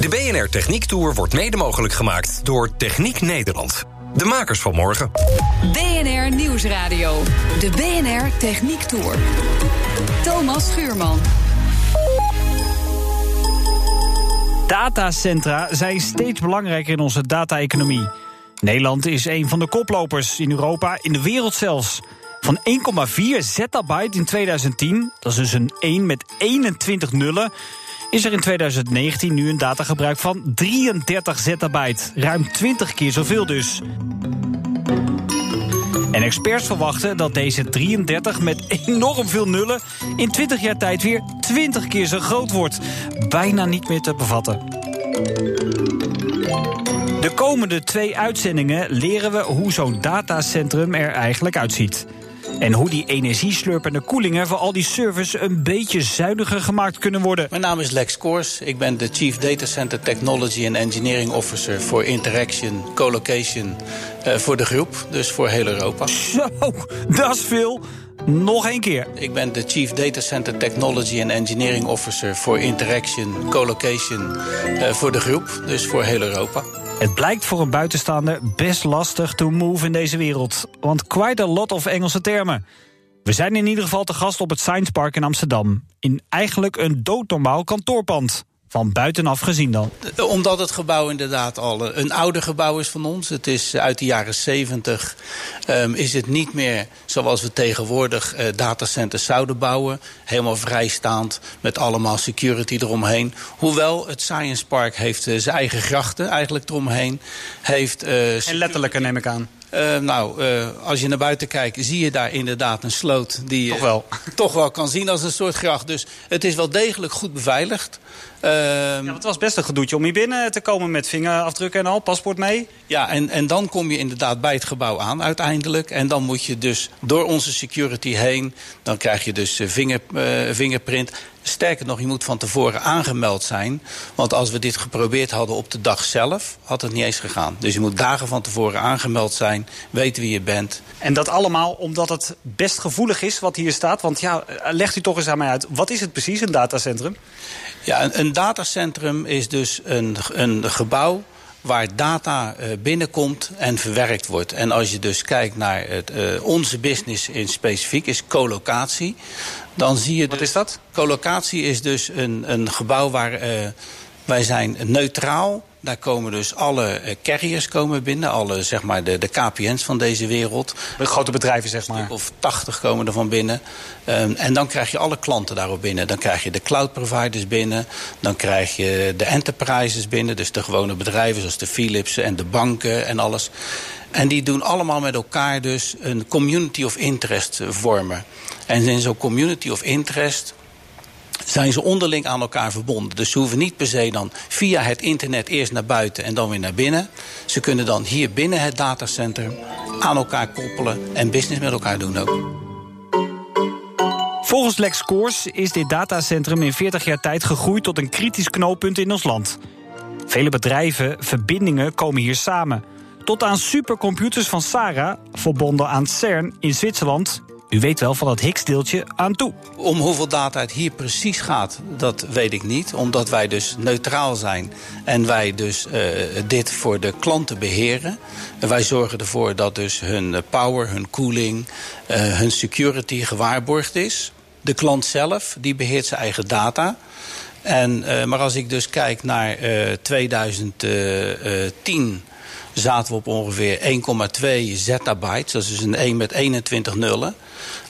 De BNR Techniek Tour wordt mede mogelijk gemaakt door Techniek Nederland. De makers van morgen. BNR Nieuwsradio. De BNR Techniek Tour. Thomas Schuurman. Datacentra zijn steeds belangrijker in onze data-economie. Nederland is een van de koplopers in Europa, in de wereld zelfs. Van 1,4 zettabyte in 2010, dat is dus een 1 met 21 nullen is er in 2019 nu een datagebruik van 33 zettabyte. Ruim 20 keer zoveel dus. En experts verwachten dat deze 33 met enorm veel nullen in 20 jaar tijd weer 20 keer zo groot wordt. Bijna niet meer te bevatten. De komende twee uitzendingen leren we hoe zo'n datacentrum er eigenlijk uitziet. En hoe die energieslurpende koelingen voor al die servers een beetje zuiniger gemaakt kunnen worden. Mijn naam is Lex Koors. Ik ben de Chief Data Center Technology and Engineering Officer voor Interaction, Colocation uh, voor de groep. Dus voor heel Europa. Zo, dat is veel. Nog één keer. Ik ben de Chief Data Center Technology and Engineering Officer voor Interaction, Colocation uh, voor de groep. Dus voor heel Europa. Het blijkt voor een buitenstaander best lastig to move in deze wereld. Want quite a lot of Engelse termen. We zijn in ieder geval te gast op het Science Park in Amsterdam. In eigenlijk een doodnormaal kantoorpand. Van buitenaf gezien dan? Omdat het gebouw inderdaad al een ouder gebouw is van ons. Het is uit de jaren 70. Um, is het niet meer zoals we tegenwoordig uh, datacenters zouden bouwen. Helemaal vrijstaand met allemaal security eromheen. Hoewel het Science Park heeft uh, zijn eigen grachten eigenlijk eromheen. Heeft, uh, en letterlijke neem ik aan. Uh, nou, uh, als je naar buiten kijkt, zie je daar inderdaad een sloot die je toch wel. toch wel kan zien als een soort gracht. Dus het is wel degelijk goed beveiligd. Uh, ja, het was best een gedoetje om hier binnen te komen met vingerafdrukken en al, paspoort mee. Ja, en, en dan kom je inderdaad bij het gebouw aan uiteindelijk. En dan moet je dus door onze security heen. Dan krijg je dus vinger, fingerprint. Sterker nog, je moet van tevoren aangemeld zijn. Want als we dit geprobeerd hadden op de dag zelf, had het niet eens gegaan. Dus je moet dagen van tevoren aangemeld zijn, weten wie je bent. En dat allemaal omdat het best gevoelig is wat hier staat. Want ja, legt u toch eens aan mij uit, wat is het precies, een datacentrum? Ja, een, een datacentrum is dus een, een gebouw waar data uh, binnenkomt en verwerkt wordt. En als je dus kijkt naar het, uh, onze business in specifiek, is colocatie. Dan zie je Wat dus, is dat? Colocatie is dus een, een gebouw waar uh, wij zijn neutraal. Daar komen dus alle carriers komen binnen, alle zeg maar de, de KPN's van deze wereld. De grote bedrijven zeg maar. Of 80 komen er van binnen. Um, en dan krijg je alle klanten daarop binnen. Dan krijg je de cloud providers binnen. Dan krijg je de enterprises binnen. Dus de gewone bedrijven zoals de Philips en de banken en alles. En die doen allemaal met elkaar dus een community of interest vormen. En in zo'n community of interest zijn ze onderling aan elkaar verbonden. Dus ze hoeven niet per se dan via het internet eerst naar buiten en dan weer naar binnen. Ze kunnen dan hier binnen het datacentrum aan elkaar koppelen en business met elkaar doen ook. Volgens Lex is dit datacentrum in 40 jaar tijd gegroeid tot een kritisch knooppunt in ons land. Vele bedrijven, verbindingen komen hier samen. Tot aan supercomputers van Sarah, verbonden aan CERN in Zwitserland, u weet wel van dat Higgs-deeltje aan toe. Om hoeveel data het hier precies gaat, dat weet ik niet. Omdat wij dus neutraal zijn en wij dus uh, dit voor de klanten beheren. En wij zorgen ervoor dat dus hun power, hun koeling, uh, hun security gewaarborgd is. De klant zelf, die beheert zijn eigen data. En, maar als ik dus kijk naar 2010 zaten we op ongeveer 1,2 zettabytes. Dat is dus een 1 met 21 nullen.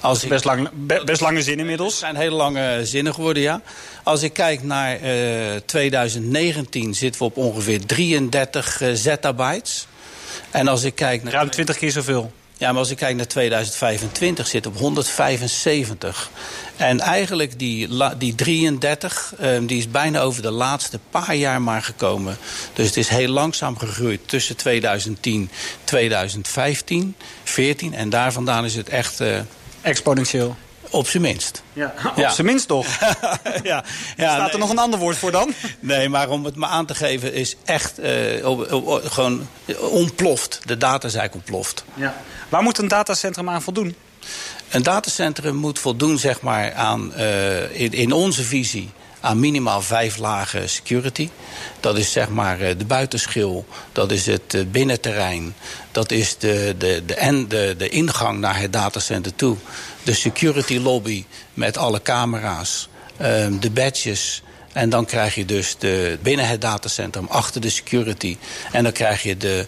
Als best, lang, best lange zin inmiddels. Het zijn hele lange zinnen geworden, ja. Als ik kijk naar uh, 2019 zitten we op ongeveer 33 uh, zettabytes. En als ik kijk naar... Ruim 20 keer zoveel. Ja, maar als ik kijk naar 2025 zit op 175. En eigenlijk die, die 33, um, die is bijna over de laatste paar jaar maar gekomen. Dus het is heel langzaam gegroeid tussen 2010, 2015, 14. En daar vandaan is het echt... Uh, Exponentieel. Op zijn minst. Ja, op zijn minst toch? ja. ja. Staat er nog een ander woord voor dan? Nee, maar om het maar aan te geven is echt uh, op, op, gewoon ontploft. De data is eigenlijk ontploft. Ja. Waar moet een datacentrum aan voldoen? Een datacentrum moet voldoen zeg maar, aan, uh, in, in onze visie aan minimaal vijf lagen security. Dat is zeg maar de buitenschil, dat is het binnenterrein, dat is de, de, de, en de, de ingang naar het datacenter toe. De security lobby met alle camera's, um, de badges. En dan krijg je dus de, binnen het datacentrum, achter de security. En dan krijg je de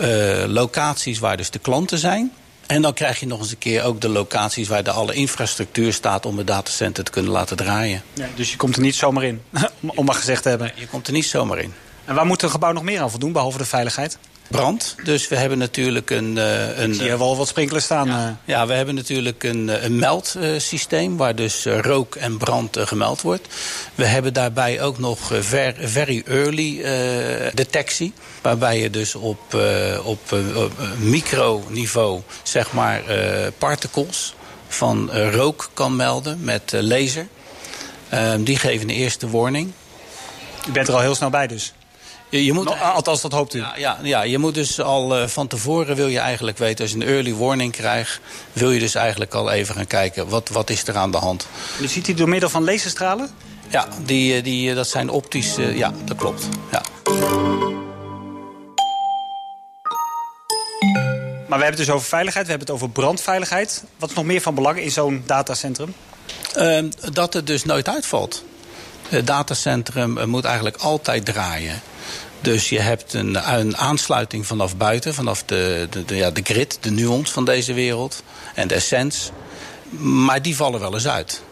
uh, locaties waar dus de klanten zijn. En dan krijg je nog eens een keer ook de locaties waar de alle infrastructuur staat om het datacenter te kunnen laten draaien. Ja, dus je komt er niet zomaar in, om maar gezegd te hebben. je komt er niet zomaar in. En waar moet een gebouw nog meer aan voldoen, behalve de veiligheid? Brand. Dus we hebben natuurlijk een... Uh, een Ik zie er wel wat sprinklers staan. Ja, uh. ja, we hebben natuurlijk een, een meldsysteem... waar dus rook en brand gemeld wordt. We hebben daarbij ook nog ver, very early detectie. Waarbij je dus op, op, microniveau, zeg maar, particles van rook kan melden met laser. die geven een eerste warning. U bent er al heel snel bij dus? Je, je moet, no, althans, dat hoopt u. Ja, ja, ja, je moet dus al uh, van tevoren wil je eigenlijk weten... als je een early warning krijgt... wil je dus eigenlijk al even gaan kijken... wat, wat is er aan de hand. En u ziet die door middel van laserstralen? Ja, die, die, dat zijn optische... ja, dat klopt. Ja. Maar we hebben het dus over veiligheid, we hebben het over brandveiligheid. Wat is nog meer van belang in zo'n datacentrum? Uh, dat het dus nooit uitvalt. Het datacentrum moet eigenlijk altijd draaien. Dus je hebt een, een, aansluiting vanaf buiten, vanaf de, de, de, ja, de grid, de nuance van deze wereld en de essence. Maar die vallen wel eens uit.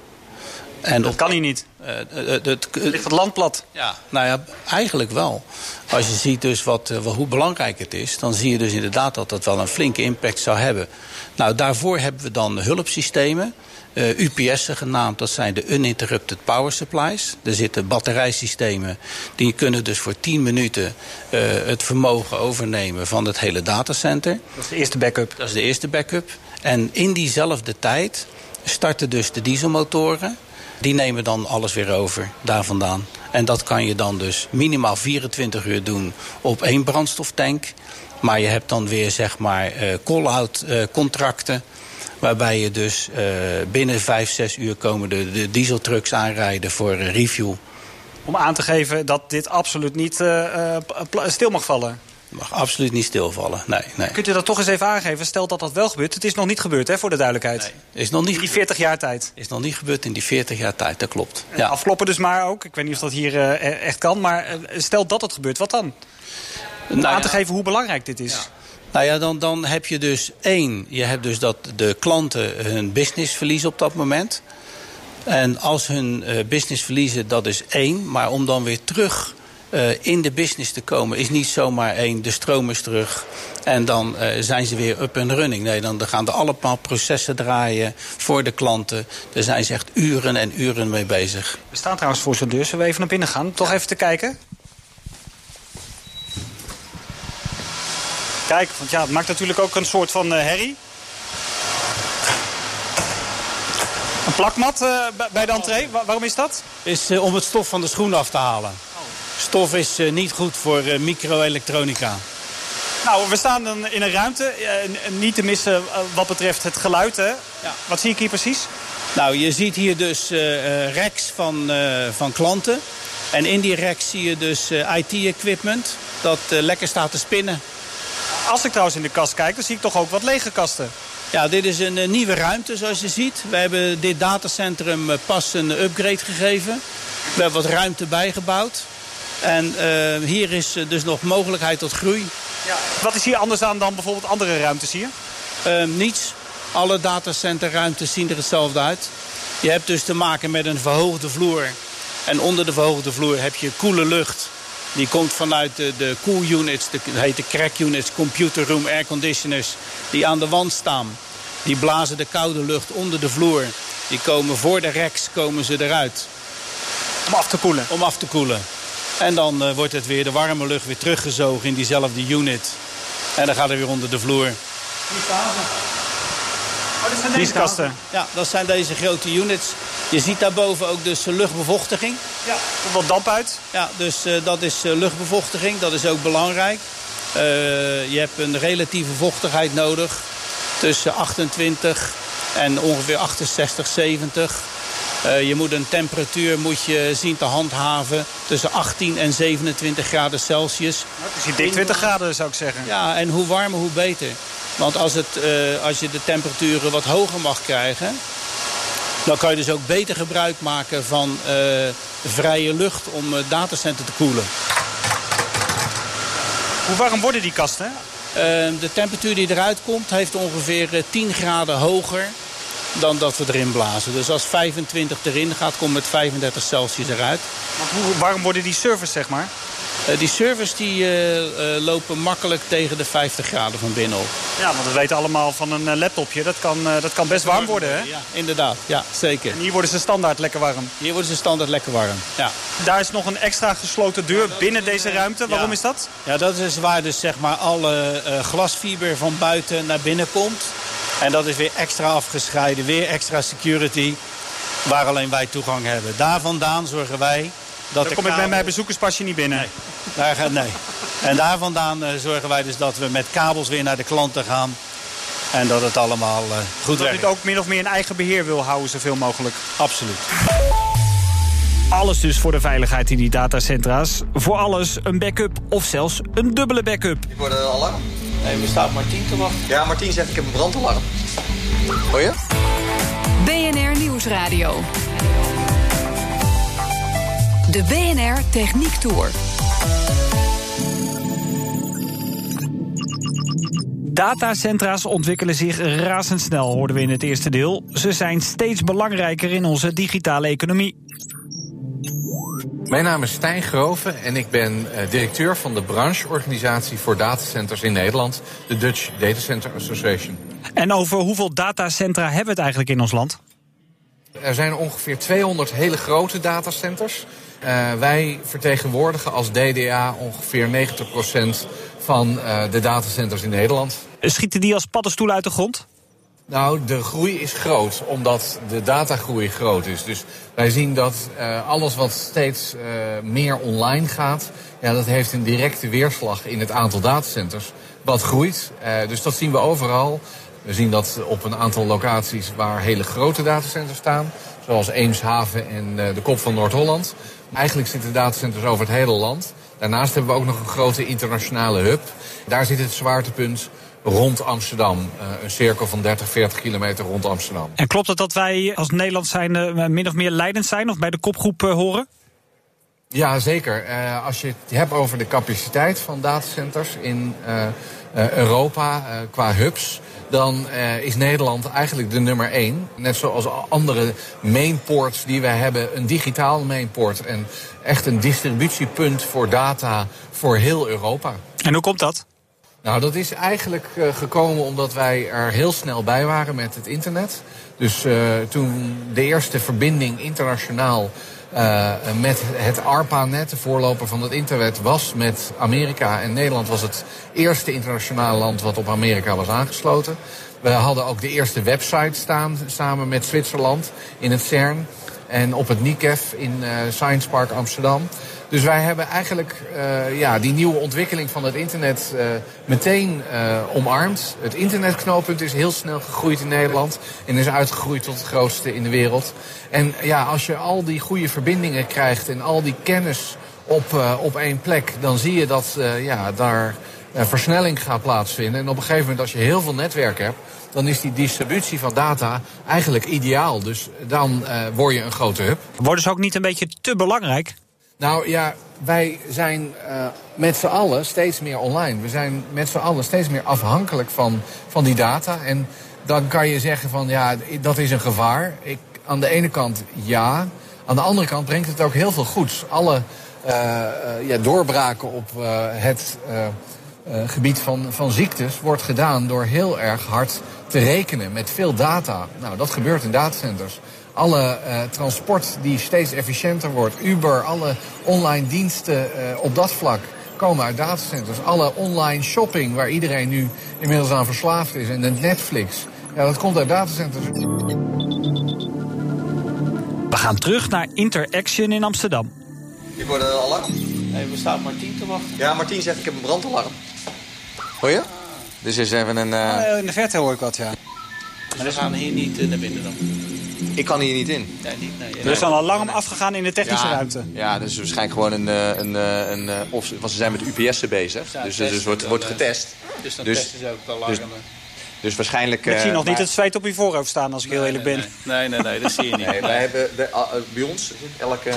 En dat op, kan hier niet. Uh, het, het, ligt het land plat? Ja, nou ja, eigenlijk wel. Als je ziet dus wat, uh, hoe belangrijk het is... dan zie je dus inderdaad dat dat wel een flinke impact zou hebben. Nou, daarvoor hebben we dan hulpsystemen... Uh, UPS'en genaamd, dat zijn de Uninterrupted Power Supplies. Er zitten batterijsystemen, die kunnen dus voor 10 minuten uh, het vermogen overnemen van het hele datacenter. Dat is de eerste backup. Dat is de eerste backup. En in diezelfde tijd starten dus de dieselmotoren. Die nemen dan alles weer over daar vandaan. En dat kan je dan dus minimaal 24 uur doen op één brandstoftank. Maar je hebt dan weer zeg maar uh, call-out contracten. Waarbij je dus uh, binnen 5, 6 uur komen de, de dieseltrucks aanrijden voor uh, review. Om aan te geven dat dit absoluut niet uh, stil mag vallen. Mag absoluut niet stilvallen, nee, nee. Kunt u dat toch eens even aangeven? Stel dat dat wel gebeurt. Het is nog niet gebeurd, hè, voor de duidelijkheid. Nee, is nog niet in die 40 jaar tijd. Is nog niet gebeurd in die 40 jaar tijd, dat klopt. Ja. Afkloppen dus maar ook. Ik weet niet of dat hier echt kan. Maar stel dat het gebeurt, wat dan? Om nou, aan te ja. geven hoe belangrijk dit is. Ja. Nou ja, dan, dan heb je dus één. Je hebt dus dat de klanten hun business verliezen op dat moment. En als hun uh, business verliezen, dat is één. Maar om dan weer terug uh, in de business te komen, is niet zomaar één. De stroom is terug. En dan uh, zijn ze weer up and running. Nee, dan, dan gaan er allemaal processen draaien voor de klanten. Daar zijn ze echt uren en uren mee bezig. We staan trouwens voor zo'n deur. Zullen we even naar binnen gaan? Toch ja. even te kijken? Kijk, want ja, het maakt natuurlijk ook een soort van uh, herrie. Een plakmat uh, bij de entree, Wa waarom is dat? Is uh, om het stof van de schoen af te halen. Stof is niet goed voor microelektronica. Nou, we staan dan in een ruimte. niet te missen wat betreft het geluid, hè? Ja. Wat zie ik hier precies? Nou, je ziet hier dus racks van, van klanten. En in die racks zie je dus IT-equipment dat lekker staat te spinnen. Als ik trouwens in de kast kijk, dan zie ik toch ook wat lege kasten. Ja, dit is een uh, nieuwe ruimte zoals je ziet. We hebben dit datacentrum uh, pas een upgrade gegeven. We hebben wat ruimte bijgebouwd. En uh, hier is dus nog mogelijkheid tot groei. Ja. Wat is hier anders aan dan bijvoorbeeld andere ruimtes hier? niets. Alle datacenterruimtes zien er hetzelfde uit. Je hebt dus te maken met een verhoogde vloer. En onder de verhoogde vloer heb je koele lucht Die komt vanuit de, de cool units, de, dat heet de crack units, computer room air conditioners, die aan de wand staan. Die blazen de koude lucht onder de vloer. Die komen voor de racks komen ze eruit. Om af te koelen? Om af te koelen. En dan uh, wordt het weer de warme lucht weer teruggezogen in diezelfde unit. En dan gaat het weer onder de vloer. Die staan Oh, dat zijn deze kasten? Ja, dat zijn deze grote units. Je ziet daarboven ook dus luchtbevochtiging. Ja, er wat damp uit. Ja, dus uh, dat is uh, luchtbevochtiging. Dat is ook belangrijk. Uh, je hebt een relatieve vochtigheid nodig. Tussen 28 en ongeveer 68, 70. Uh, je moet een temperatuur moet je zien te handhaven tussen 18 en 27 graden Celsius. Nou, het is hier dik 20 graden zou ik zeggen. Ja, en hoe warmer hoe beter. Want als, het, uh, als je de temperaturen wat hoger mag krijgen... dan kan je dus ook beter gebruik maken van uh, vrije lucht om het datacenter te koelen. Hoe warm worden die kasten? Uh, de temperatuur die eruit komt heeft ongeveer 10 graden hoger dan dat we erin blazen. Dus als 25 erin gaat, komt het 35 Celsius eruit. Want hoe warm worden die servers, zeg maar? Uh, die servers die, uh, uh, lopen makkelijk tegen de 50 graden van binnen op. Ja, want we weten allemaal van een laptopje. Dat kan, dat kan best warm worden, hè? Ja, inderdaad. Ja, zeker. En hier worden ze standaard lekker warm? Hier worden ze standaard lekker warm, ja. Daar is nog een extra gesloten deur binnen deze ruimte. Waarom ja. is dat? Ja, dat is waar dus zeg maar alle glasfiber van buiten naar binnen komt. En dat is weer extra afgescheiden, weer extra security, waar alleen wij toegang hebben. Daar vandaan zorgen wij dat Dan de kom ik met mijn bezoekerspasje niet binnen. Nee, daar gaat, nee. En daar vandaan uh, zorgen wij dus dat we met kabels weer naar de klanten gaan. En dat het allemaal uh, goed dat werkt. Dat u het ook min of meer in eigen beheer wil houden, zoveel mogelijk. Absoluut. Alles dus voor de veiligheid in die datacentra's. Voor alles een backup of zelfs een dubbele backup. Ik word een alarm. Nee, we staan Martien te wachten. Ja, Martien zegt ik heb een brandalarm. Hoor je? BNR Nieuwsradio. De BNR Techniek Tour. Datacentra's ontwikkelen zich razendsnel, hoorden we in het eerste deel. Ze zijn steeds belangrijker in onze digitale economie. Mijn naam is Stijn Groven en ik ben uh, directeur van de brancheorganisatie voor datacenters in Nederland, de Dutch Data Center Association. En over hoeveel datacentra hebben we het eigenlijk in ons land? Er zijn ongeveer 200 hele grote datacenters. Uh, wij vertegenwoordigen als DDA ongeveer 90% van uh, de datacenters in Nederland. Schieten die als paddenstoelen uit de grond? Nou, de groei is groot, omdat de datagroei groot is. Dus wij zien dat uh, alles wat steeds uh, meer online gaat, ja, dat heeft een directe weerslag in het aantal datacenters. Wat groeit. Uh, dus dat zien we overal. We zien dat op een aantal locaties waar hele grote datacenters staan. Zoals Eemshaven en de kop van Noord-Holland. Eigenlijk zitten datacenters over het hele land. Daarnaast hebben we ook nog een grote internationale hub. Daar zit het zwaartepunt rond Amsterdam. Uh, een cirkel van 30, 40 kilometer rond Amsterdam. En klopt het dat wij als Nederland zijn uh, min of meer leidend zijn of bij de kopgroep uh, horen? Ja, zeker. als je het hebt over de capaciteit van datacenters in Europa qua hubs dan uh, is Nederland eigenlijk de nummer één. Net zoals andere mainports die wij hebben, een digitaal mainport. En echt een distributiepunt voor data voor heel Europa. En hoe komt dat? Nou, dat is eigenlijk uh, gekomen omdat wij er heel snel bij waren met het internet. Dus uh, toen de eerste verbinding internationaal uh, met het ARPA-net, de voorloper van het internet, was met Amerika. En Nederland was het eerste internationale land wat op Amerika was aangesloten. We hadden ook de eerste website staan samen met Zwitserland in het CERN. En op het NICEF in uh, Science Park Amsterdam. Dus wij hebben eigenlijk uh, ja, die nieuwe ontwikkeling van het internet uh, meteen uh, omarmd. Het internetknooppunt is heel snel gegroeid in Nederland en is uitgegroeid tot het grootste in de wereld. En ja, als je al die goede verbindingen krijgt en al die kennis op, op één plek, dan zie je dat ja, daar versnelling gaat plaatsvinden. En op een gegeven moment, als je heel veel netwerk hebt, dan is die distributie van data eigenlijk ideaal. Dus dan word je een grote hub. Worden ze ook niet een beetje te belangrijk? Nou ja, wij zijn uh, met z'n allen steeds meer online. We zijn met z'n allen steeds meer afhankelijk van, van die data. En dan kan je zeggen van ja, dat is een gevaar. Ik, aan de ene kant ja. Aan de andere kant brengt het ook heel veel goeds. Alle eh, eh, ja, doorbraken op eh, het eh, eh, gebied van, van ziektes wordt gedaan door heel erg hard te rekenen met veel data. Nou, dat gebeurt in datacenters. Alle eh, transport die steeds efficiënter wordt, Uber, alle online diensten eh, op dat vlak komen uit datacenters. Alle online shopping waar iedereen nu inmiddels aan verslaafd is en de Netflix. Ja, dat komt uit datacenters. We gaan terug naar Interaction in Amsterdam. Ik word een alarm. Nee, we staan Martien te wachten. Ja, Martien zegt ik heb een brandalarm. Hoor je? Dus is even een... eh, in de verte hoor ik wat, ja. Maar we gaan hier niet eh, naar binnen dan. Ik kan hier niet in. Nee, niet. Nee, Er is al een alarm afgegaan in de technische ja, ruimte. Ja, dus waarschijnlijk gewoon een... eh, een, eh, een, eh, of, want ze zijn met UPS'en bezig. Ja, Dus, dus, testen wordt, wordt getest. Dus dan Dus- testen ze ook de alarmen. Dus waarschijnlijk... Ik zie nog niet het zweet op je voorhoofd staan, als ik heel eerlijk ben. Nee, nee, nee, dat zie je niet. Nee, wij hebben de, bij ons elke,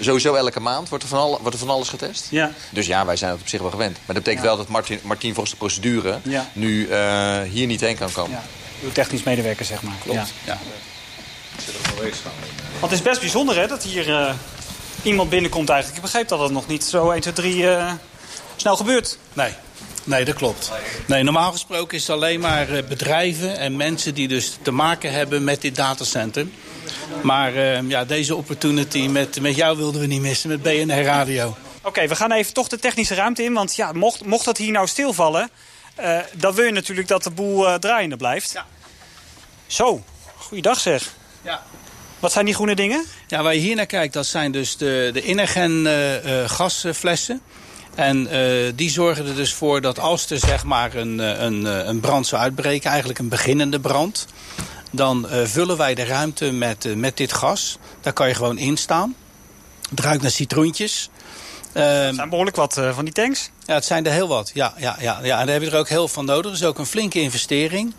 sowieso elke maand wordt er, van al, wordt er van alles getest. Ja. Dus ja, wij zijn het op zich wel gewend. Maar dat betekent wel dat Martin, Martin volgens de procedure Ja. nu eh, hier niet heen kan komen. Ja. Uw technisch medewerker, zeg maar. Klopt. Ja. Ja. Want het is best bijzonder hè, dat hier eh, iemand binnenkomt eigenlijk. Ik begreep dat dat nog niet zo 1, 2, 3 eh, snel gebeurt. Nee. Nee, dat klopt. Nee, normaal gesproken is het alleen maar eh, bedrijven en mensen die dus te maken hebben met dit datacenter. Maar eh, ja, deze opportunity met, met jou wilden we niet missen, met BNR Radio. Oké, we gaan even toch de technische ruimte in. Want ja, mocht, mocht dat hier nou stilvallen... eh, dan wil je natuurlijk dat de boel eh, draaiende blijft. Ja. Zo, goeiedag zeg. Ja. Wat zijn die groene dingen? Ja, waar je hier naar kijkt, dat zijn dus de, de Inergen eh, eh, gasflessen. En die zorgen er dus voor dat als er zeg maar een, een, een brand zou uitbreken, eigenlijk een beginnende brand, dan vullen wij de ruimte met, met dit gas. Daar kan je gewoon in staan. Het ruikt naar citroentjes. Ehm, Er zijn behoorlijk wat eh, van die tanks. ja, het zijn er heel wat. Ja, ja, ja, ja. En daar heb je er ook heel veel van nodig. Dat is ook een flinke investering.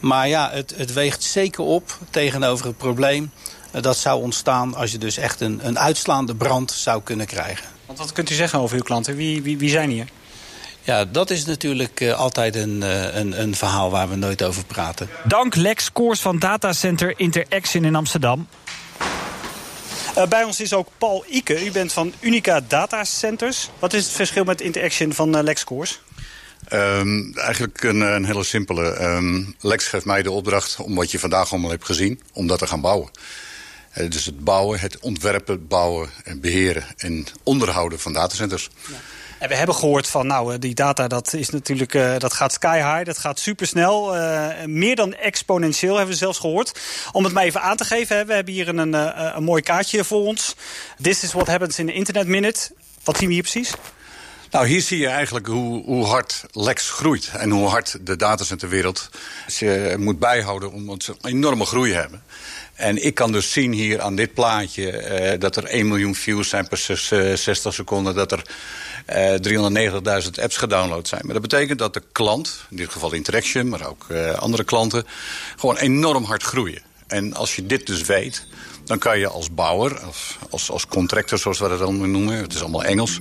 Maar ja, het, het weegt zeker op tegenover het probleem eh, dat zou ontstaan als je dus echt een, een uitslaande brand zou kunnen krijgen. Want wat kunt u zeggen over uw klanten? Wie, wie, wie zijn hier? Ja, dat is natuurlijk eh, altijd een, eh, een, een verhaal waar we nooit over praten. Dank Lex Koors van Datacenter Interaction in Amsterdam. Eh, bij ons is ook Paul Ike. U bent van Unica Data Centers. Wat is het verschil met Interaction van eh, LexCourse? Um, eigenlijk een, een hele simpele. Um, Lex geeft mij de opdracht om wat je vandaag allemaal hebt gezien, om dat te gaan bouwen. Uh, dus het bouwen, het ontwerpen, bouwen en beheren en onderhouden van datacenters. Ja. En we hebben gehoord van, nou, die data dat is natuurlijk, uh, dat gaat sky high, dat gaat supersnel. Uh, meer dan exponentieel hebben we zelfs gehoord. Om het maar even aan te geven, hè, we hebben hier een, een, een mooi kaartje voor ons. This is what happens in the Internet Minute. Wat zien we hier precies? Nou, hier zie je eigenlijk hoe, hoe hard Lex groeit. En hoe hard de datacenterwereld ze moet bijhouden omdat ze een enorme groei hebben. En ik kan dus zien hier aan dit plaatje uh, dat er 1 miljoen views zijn per 60 seconden. Dat er uh, 390.000 apps gedownload zijn. Maar dat betekent dat de klant, in dit geval Interaction, maar ook andere klanten, gewoon enorm hard groeien. En als je dit dus weet, dan kan je als bouwer, als, als, als contractor zoals we dat dan noemen, het is allemaal Engels,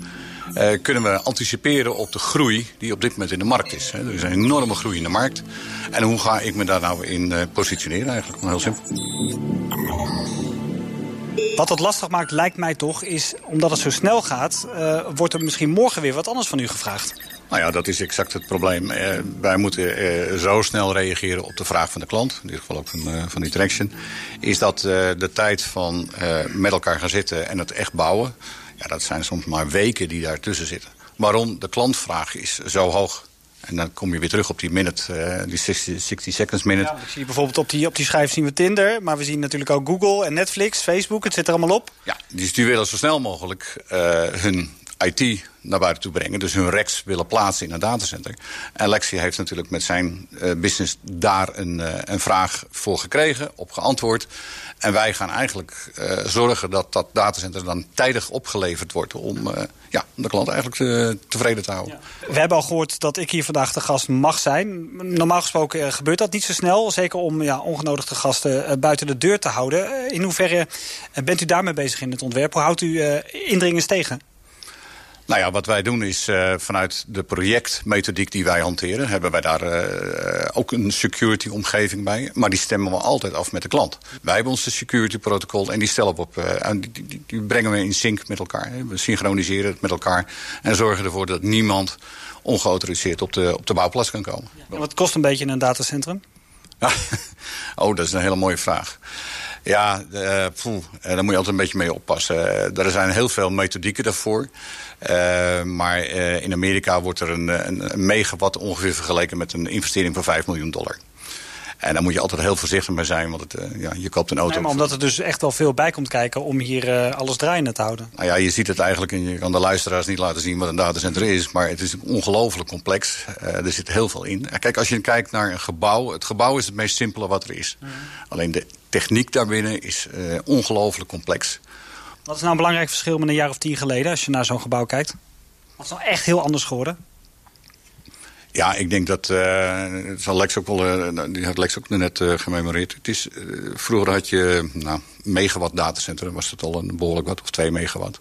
uh, kunnen we anticiperen op de groei die op dit moment in de markt is. Er is een enorme groei in de markt. En hoe ga ik me daar nou in uh, positioneren eigenlijk? Heel simpel. Wat het lastig maakt, lijkt mij toch, is omdat het zo snel gaat, uh, wordt er misschien morgen weer wat anders van u gevraagd. Nou ja, dat is exact het probleem. Uh, wij moeten uh, zo snel reageren op de vraag van de klant, in dit geval ook van, uh, van Interaction. Is dat de tijd van met elkaar gaan zitten en het echt bouwen, ja, dat zijn soms maar weken die daartussen zitten. Waarom? De klantvraag is zo hoog. En dan kom je weer terug op die minute, uh, die 60, 60 seconds minute. Ja, ik zie bijvoorbeeld op die, op die schijf zien we Tinder. Maar we zien natuurlijk ook Google en Netflix, Facebook. Het zit er allemaal op. Ja, dus die willen zo snel mogelijk uh, hun IT naar buiten toe brengen. Dus hun racks willen plaatsen in een datacenter. En heeft natuurlijk met zijn uh, business daar een, uh, een vraag voor gekregen, op geantwoord. En wij gaan eigenlijk uh, zorgen dat dat datacenter dan tijdig opgeleverd wordt... om ja, de klant eigenlijk uh, tevreden te houden. We hebben al gehoord dat ik hier vandaag de gast mag zijn. Normaal gesproken gebeurt dat niet zo snel. Zeker om ja, ongenodigde gasten buiten de deur te houden. In hoeverre bent u daarmee bezig in het ontwerp? Hoe houdt u indringers tegen? Nou ja, wat wij doen is uh, vanuit de projectmethodiek die wij hanteren... hebben wij daar uh, ook een security-omgeving bij. Maar die stemmen we altijd af met de klant. Wij hebben onze security-protocol en die stellen we op... Uh, die, die, die, brengen we in sync met elkaar. We synchroniseren het met elkaar en zorgen ervoor dat niemand ongeautoriseerd op de, op de bouwplaats kan komen. En wat kost een beetje een datacentrum? oh, dat is een hele mooie vraag. Ja, uh, poeh, daar moet je altijd een beetje mee oppassen. er zijn heel veel methodieken daarvoor. Uh, maar uh, in Amerika wordt er een, een, een, megawatt ongeveer vergeleken met een investering van 5 miljoen dollar. En daar moet je altijd heel voorzichtig mee zijn, want het, ja, je koopt een auto. Nee, maar omdat er dus echt wel veel bij komt kijken om hier alles draaiende te houden. Nou ja, je ziet het eigenlijk, en je kan de luisteraars niet laten zien wat een datacenter is, maar het is ongelooflijk complex. er zit heel veel in. Kijk, als je kijkt naar een gebouw, het gebouw is het meest simpele wat er is. Mm. Alleen de techniek daarbinnen is ongelooflijk complex. Wat is nou een belangrijk verschil met een jaar of tien geleden... als je naar zo'n gebouw kijkt? Wat is nou echt heel anders geworden? Ja, ik denk dat... Uh, zal Lex ook wel, uh, die had Lex ook net uh, gememoreerd. Het is, vroeger had je nou, megawatt datacenter. was het al een behoorlijk wat, of 2 megawatt.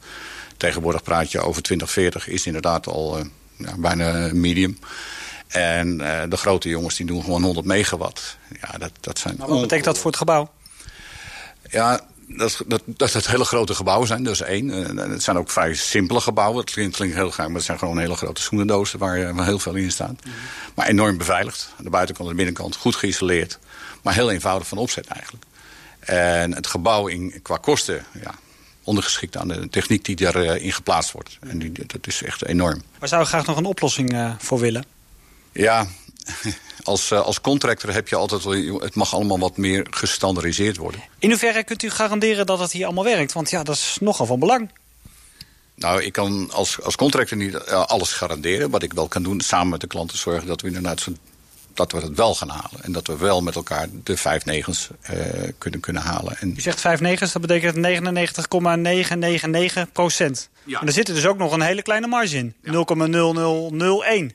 Tegenwoordig praat je over 2040. Is inderdaad al ja, bijna medium. En de grote jongens die doen gewoon 100 megawatt. Ja, dat, dat zijn maar wat betekent dat voor het gebouw? Ja, dat, dat, dat het hele grote gebouwen zijn, dat is één. het zijn ook vrij simpele gebouwen. Het klinkt, klinkt heel gaar, maar het zijn gewoon hele grote schoenendozen... waar, waar heel veel in staat. Mm -hmm. Maar enorm beveiligd. Aan de buitenkant en de binnenkant goed geïsoleerd. Maar heel eenvoudig van opzet eigenlijk. En het gebouw in, qua kosten... Ja, ondergeschikt aan de techniek die daarin uh, geplaatst wordt. En die, dat is echt enorm. Waar zou je graag nog een oplossing voor willen? Ja, als, uh, als contractor heb je altijd... het mag allemaal wat meer gestandardiseerd worden. In hoeverre kunt u garanderen dat het hier allemaal werkt? Want ja, dat is nogal van belang. Nou, ik kan als, als contractor niet uh, alles garanderen. Wat ik wel kan doen, samen met de klanten zorgen dat we inderdaad zo, dat we het wel gaan halen. En dat we wel met elkaar de vijf negens uh, kunnen, kunnen halen. En U zegt vijf negens, dat betekent 99,999 procent. Ja. En er zit er dus ook nog een hele kleine marge in. Ja. 0,0001.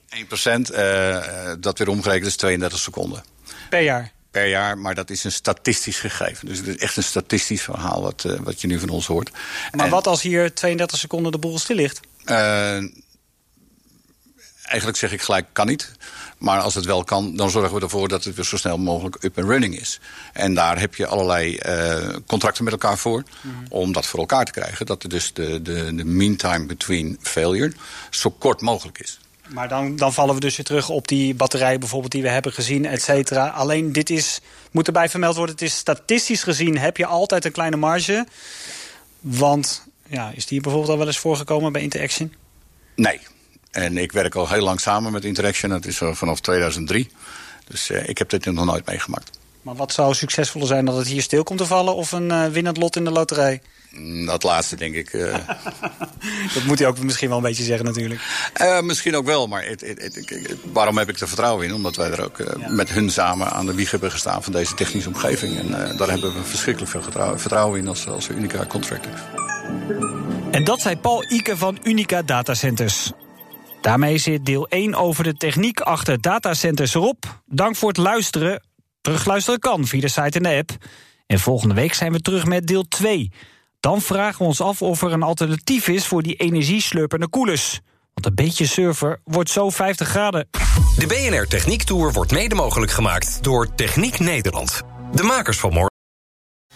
1 procent, uh, dat weer omgerekend is 32 seconden. Per jaar? Per jaar, maar dat is een statistisch gegeven. Dus het is echt een statistisch verhaal wat, uh, wat je nu van ons hoort. Maar en, wat als hier 32 seconden de boel stil ligt? eigenlijk zeg ik gelijk, kan niet. Maar als het wel kan, dan zorgen we ervoor dat het weer zo snel mogelijk up and running is. En daar heb je allerlei uh, contracten met elkaar voor. Mm -hmm. Om dat voor elkaar te krijgen. Dat er dus de, de, de mean time between failure zo kort mogelijk is. Maar dan, dan vallen we dus weer terug op die batterijen bijvoorbeeld die we hebben gezien, et cetera. Alleen dit is, moet erbij vermeld worden, het is statistisch gezien heb je altijd een kleine marge. Want, ja, is die bijvoorbeeld al wel eens voorgekomen bij Interaction? Nee, en ik werk al heel lang samen met Interaction. Dat is vanaf 2003. Dus uh, ik heb dit nog nooit meegemaakt. Maar wat zou succesvoller zijn? Dat het hier stil komt te vallen of een uh, winnend lot in de loterij? Dat laatste, denk ik. Uh... dat moet hij ook misschien wel een beetje zeggen natuurlijk. Uh, misschien ook wel, maar het, het, het, waarom heb ik er vertrouwen in? Omdat wij er ook uh, ja. met hun samen aan de wieg hebben gestaan van deze technische omgeving. En daar hebben we verschrikkelijk veel vertrouwen in als, als Unica contractor. En dat zei Paul Ike van Unica Datacenters. Daarmee zit deel 1 over de techniek achter datacenters erop. Dank voor het luisteren. Terugluisteren kan via de site en de app. En volgende week zijn we terug met deel 2. Dan vragen we ons af of er een alternatief is voor die energieslurpende koelers. Want een beetje server wordt zo 50 graden. De BNR Techniek Tour wordt mede mogelijk gemaakt door Techniek Nederland. De makers van morgen.